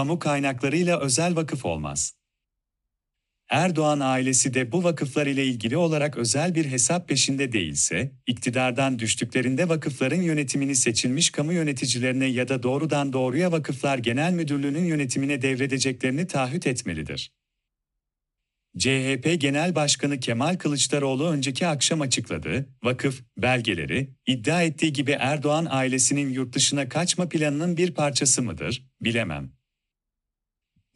kamu kaynaklarıyla özel vakıf olmaz. Erdoğan ailesi de bu vakıflar ile ilgili olarak özel bir hesap peşinde değilse, iktidardan düştüklerinde vakıfların yönetimini seçilmiş kamu yöneticilerine ya da doğrudan doğruya Vakıflar Genel Müdürlüğü'nün yönetimine devredeceklerini taahhüt etmelidir. CHP Genel Başkanı Kemal Kılıçdaroğlu önceki akşam açıkladı, vakıf, belgeleri, iddia ettiği gibi Erdoğan ailesinin yurt dışına kaçma planının bir parçası mıdır, bilemem.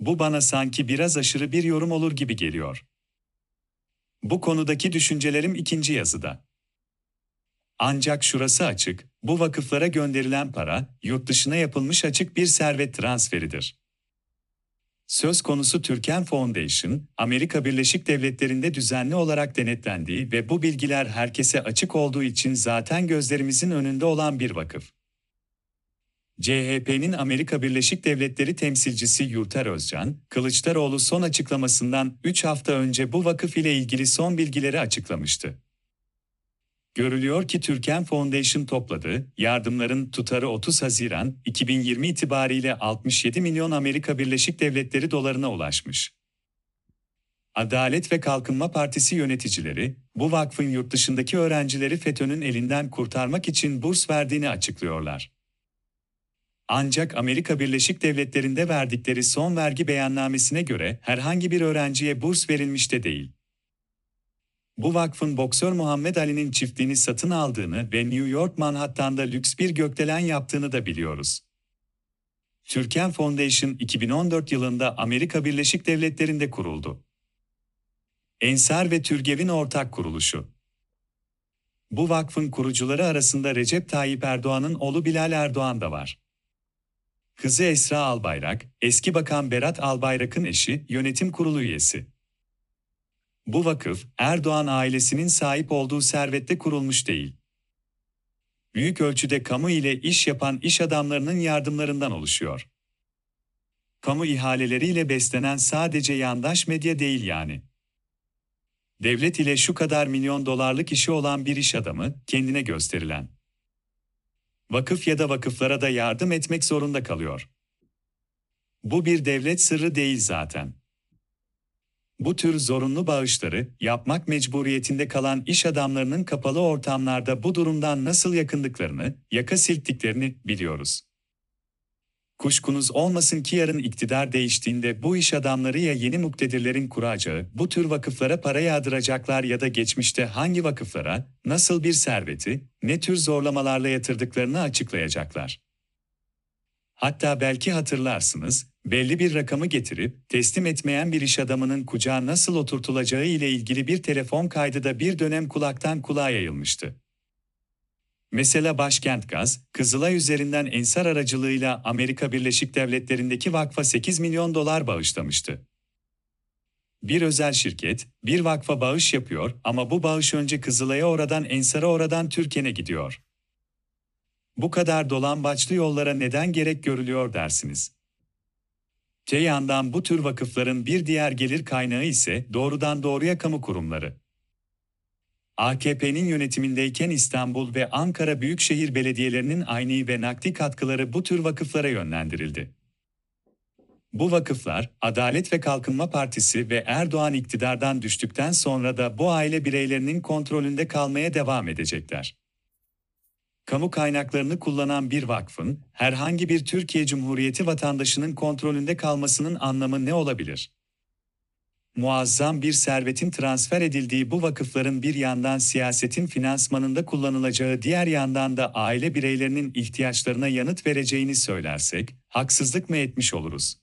Bu bana sanki biraz aşırı bir yorum olur gibi geliyor. Bu konudaki düşüncelerim ikinci yazıda. Ancak şurası açık, bu vakıflara gönderilen para, yurt dışına yapılmış açık bir servet transferidir. Söz konusu Türken Foundation, Amerika Birleşik Devletleri'nde düzenli olarak denetlendiği ve bu bilgiler herkese açık olduğu için zaten gözlerimizin önünde olan bir vakıf. CHP'nin Amerika Birleşik Devletleri temsilcisi Yurter Özcan, Kılıçdaroğlu son açıklamasından 3 hafta önce bu vakıf ile ilgili son bilgileri açıklamıştı. Görülüyor ki Türken Foundation topladı, yardımların tutarı 30 Haziran 2020 itibariyle 67 milyon Amerika Birleşik Devletleri dolarına ulaşmış. Adalet ve Kalkınma Partisi yöneticileri, bu vakfın yurt dışındaki öğrencileri FETÖ'nün elinden kurtarmak için burs verdiğini açıklıyorlar. Ancak Amerika Birleşik Devletleri'nde verdikleri son vergi beyannamesine göre herhangi bir öğrenciye burs verilmiş de değil. Bu vakfın boksör Muhammed Ali'nin çiftliğini satın aldığını ve New York Manhattan'da lüks bir gökdelen yaptığını da biliyoruz. Türken Foundation 2014 yılında Amerika Birleşik Devletleri'nde kuruldu. Ensar ve Türgev'in ortak kuruluşu. Bu vakfın kurucuları arasında Recep Tayyip Erdoğan'ın oğlu Bilal Erdoğan da var. Kızı Esra Albayrak, eski bakan Berat Albayrak'ın eşi, yönetim kurulu üyesi. Bu vakıf, Erdoğan ailesinin sahip olduğu servette kurulmuş değil. Büyük ölçüde kamu ile iş yapan iş adamlarının yardımlarından oluşuyor. Kamu ihaleleriyle beslenen sadece yandaş medya değil yani. Devlet ile şu kadar milyon dolarlık işi olan bir iş adamı, kendine gösterilen. Vakıf ya da vakıflara da yardım etmek zorunda kalıyor. Bu bir devlet sırrı değil zaten. Bu tür zorunlu bağışları yapmak mecburiyetinde kalan iş adamlarının kapalı ortamlarda bu durumdan nasıl yakındıklarını, yaka silktiklerini biliyoruz. Kuşkunuz olmasın ki yarın iktidar değiştiğinde bu iş adamları ya yeni muktedirlerin kuracağı, bu tür vakıflara para yağdıracaklar ya da geçmişte hangi vakıflara, nasıl bir serveti, ne tür zorlamalarla yatırdıklarını açıklayacaklar. Hatta belki hatırlarsınız, belli bir rakamı getirip teslim etmeyen bir iş adamının kucağa nasıl oturtulacağı ile ilgili bir telefon kaydı da bir dönem kulaktan kulağa yayılmıştı. Mesela Başkent Gaz, Kızılay üzerinden Ensar aracılığıyla Amerika Birleşik Devletleri'ndeki vakfa 8 milyon dolar bağışlamıştı. Bir özel şirket, bir vakfa bağış yapıyor ama bu bağış önce Kızılay'a oradan Ensar'a oradan Türkiye'ne gidiyor. Bu kadar dolambaçlı yollara neden gerek görülüyor dersiniz. Te yandan bu tür vakıfların bir diğer gelir kaynağı ise doğrudan doğruya kamu kurumları. AKP'nin yönetimindeyken İstanbul ve Ankara Büyükşehir Belediyelerinin aynı ve nakdi katkıları bu tür vakıflara yönlendirildi. Bu vakıflar, Adalet ve Kalkınma Partisi ve Erdoğan iktidardan düştükten sonra da bu aile bireylerinin kontrolünde kalmaya devam edecekler kamu kaynaklarını kullanan bir vakfın, herhangi bir Türkiye Cumhuriyeti vatandaşının kontrolünde kalmasının anlamı ne olabilir? Muazzam bir servetin transfer edildiği bu vakıfların bir yandan siyasetin finansmanında kullanılacağı diğer yandan da aile bireylerinin ihtiyaçlarına yanıt vereceğini söylersek, haksızlık mı etmiş oluruz?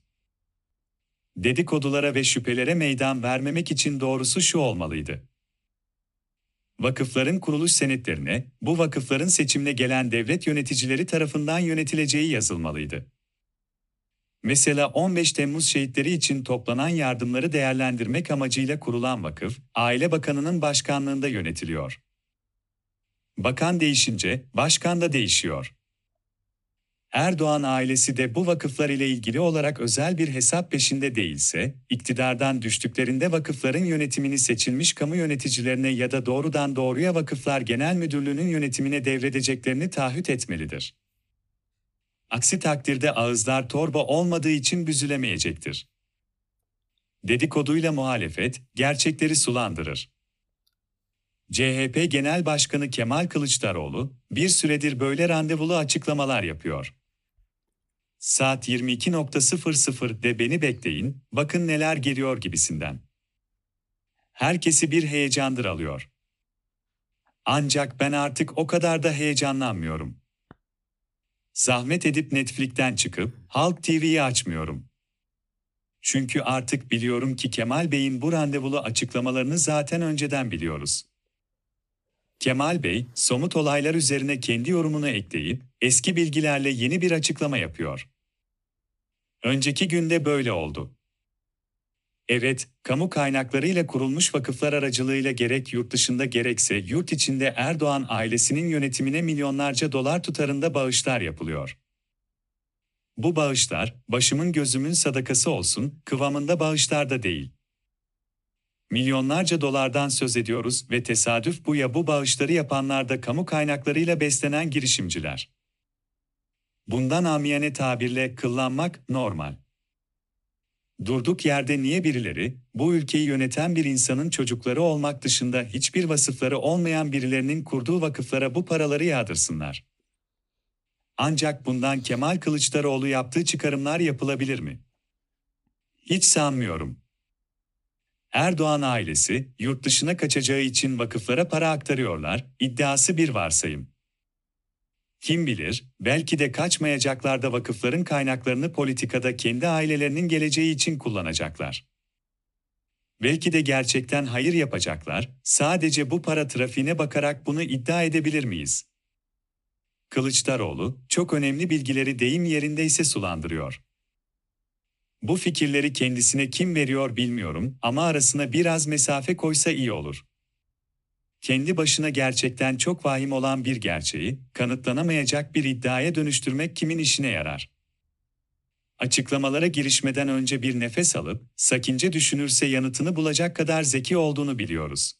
Dedikodulara ve şüphelere meydan vermemek için doğrusu şu olmalıydı vakıfların kuruluş senetlerine, bu vakıfların seçimle gelen devlet yöneticileri tarafından yönetileceği yazılmalıydı. Mesela 15 Temmuz şehitleri için toplanan yardımları değerlendirmek amacıyla kurulan vakıf, Aile Bakanı'nın başkanlığında yönetiliyor. Bakan değişince, başkan da değişiyor. Erdoğan ailesi de bu vakıflar ile ilgili olarak özel bir hesap peşinde değilse, iktidardan düştüklerinde vakıfların yönetimini seçilmiş kamu yöneticilerine ya da doğrudan doğruya Vakıflar Genel Müdürlüğü'nün yönetimine devredeceklerini taahhüt etmelidir. Aksi takdirde ağızlar torba olmadığı için büzülemeyecektir. Dedikoduyla muhalefet, gerçekleri sulandırır. CHP Genel Başkanı Kemal Kılıçdaroğlu, bir süredir böyle randevulu açıklamalar yapıyor. Saat 22.00'de beni bekleyin, bakın neler geliyor gibisinden. Herkesi bir heyecandır alıyor. Ancak ben artık o kadar da heyecanlanmıyorum. Zahmet edip Netflix'ten çıkıp Halk TV'yi açmıyorum. Çünkü artık biliyorum ki Kemal Bey'in bu randevulu açıklamalarını zaten önceden biliyoruz. Kemal Bey, somut olaylar üzerine kendi yorumunu ekleyip, eski bilgilerle yeni bir açıklama yapıyor. Önceki günde böyle oldu. Evet, kamu kaynaklarıyla kurulmuş vakıflar aracılığıyla gerek yurt dışında gerekse yurt içinde Erdoğan ailesinin yönetimine milyonlarca dolar tutarında bağışlar yapılıyor. Bu bağışlar, başımın gözümün sadakası olsun, kıvamında bağışlar da değil. Milyonlarca dolardan söz ediyoruz ve tesadüf bu ya bu bağışları yapanlar da kamu kaynaklarıyla beslenen girişimciler. Bundan amiyane tabirle kıllanmak normal. Durduk yerde niye birileri, bu ülkeyi yöneten bir insanın çocukları olmak dışında hiçbir vasıfları olmayan birilerinin kurduğu vakıflara bu paraları yağdırsınlar? Ancak bundan Kemal Kılıçdaroğlu yaptığı çıkarımlar yapılabilir mi? Hiç sanmıyorum. Erdoğan ailesi, yurt dışına kaçacağı için vakıflara para aktarıyorlar, iddiası bir varsayım. Kim bilir, belki de kaçmayacaklar da vakıfların kaynaklarını politikada kendi ailelerinin geleceği için kullanacaklar. Belki de gerçekten hayır yapacaklar, sadece bu para trafiğine bakarak bunu iddia edebilir miyiz? Kılıçdaroğlu, çok önemli bilgileri deyim yerindeyse sulandırıyor. Bu fikirleri kendisine kim veriyor bilmiyorum ama arasına biraz mesafe koysa iyi olur. Kendi başına gerçekten çok vahim olan bir gerçeği, kanıtlanamayacak bir iddiaya dönüştürmek kimin işine yarar? Açıklamalara girişmeden önce bir nefes alıp, sakince düşünürse yanıtını bulacak kadar zeki olduğunu biliyoruz.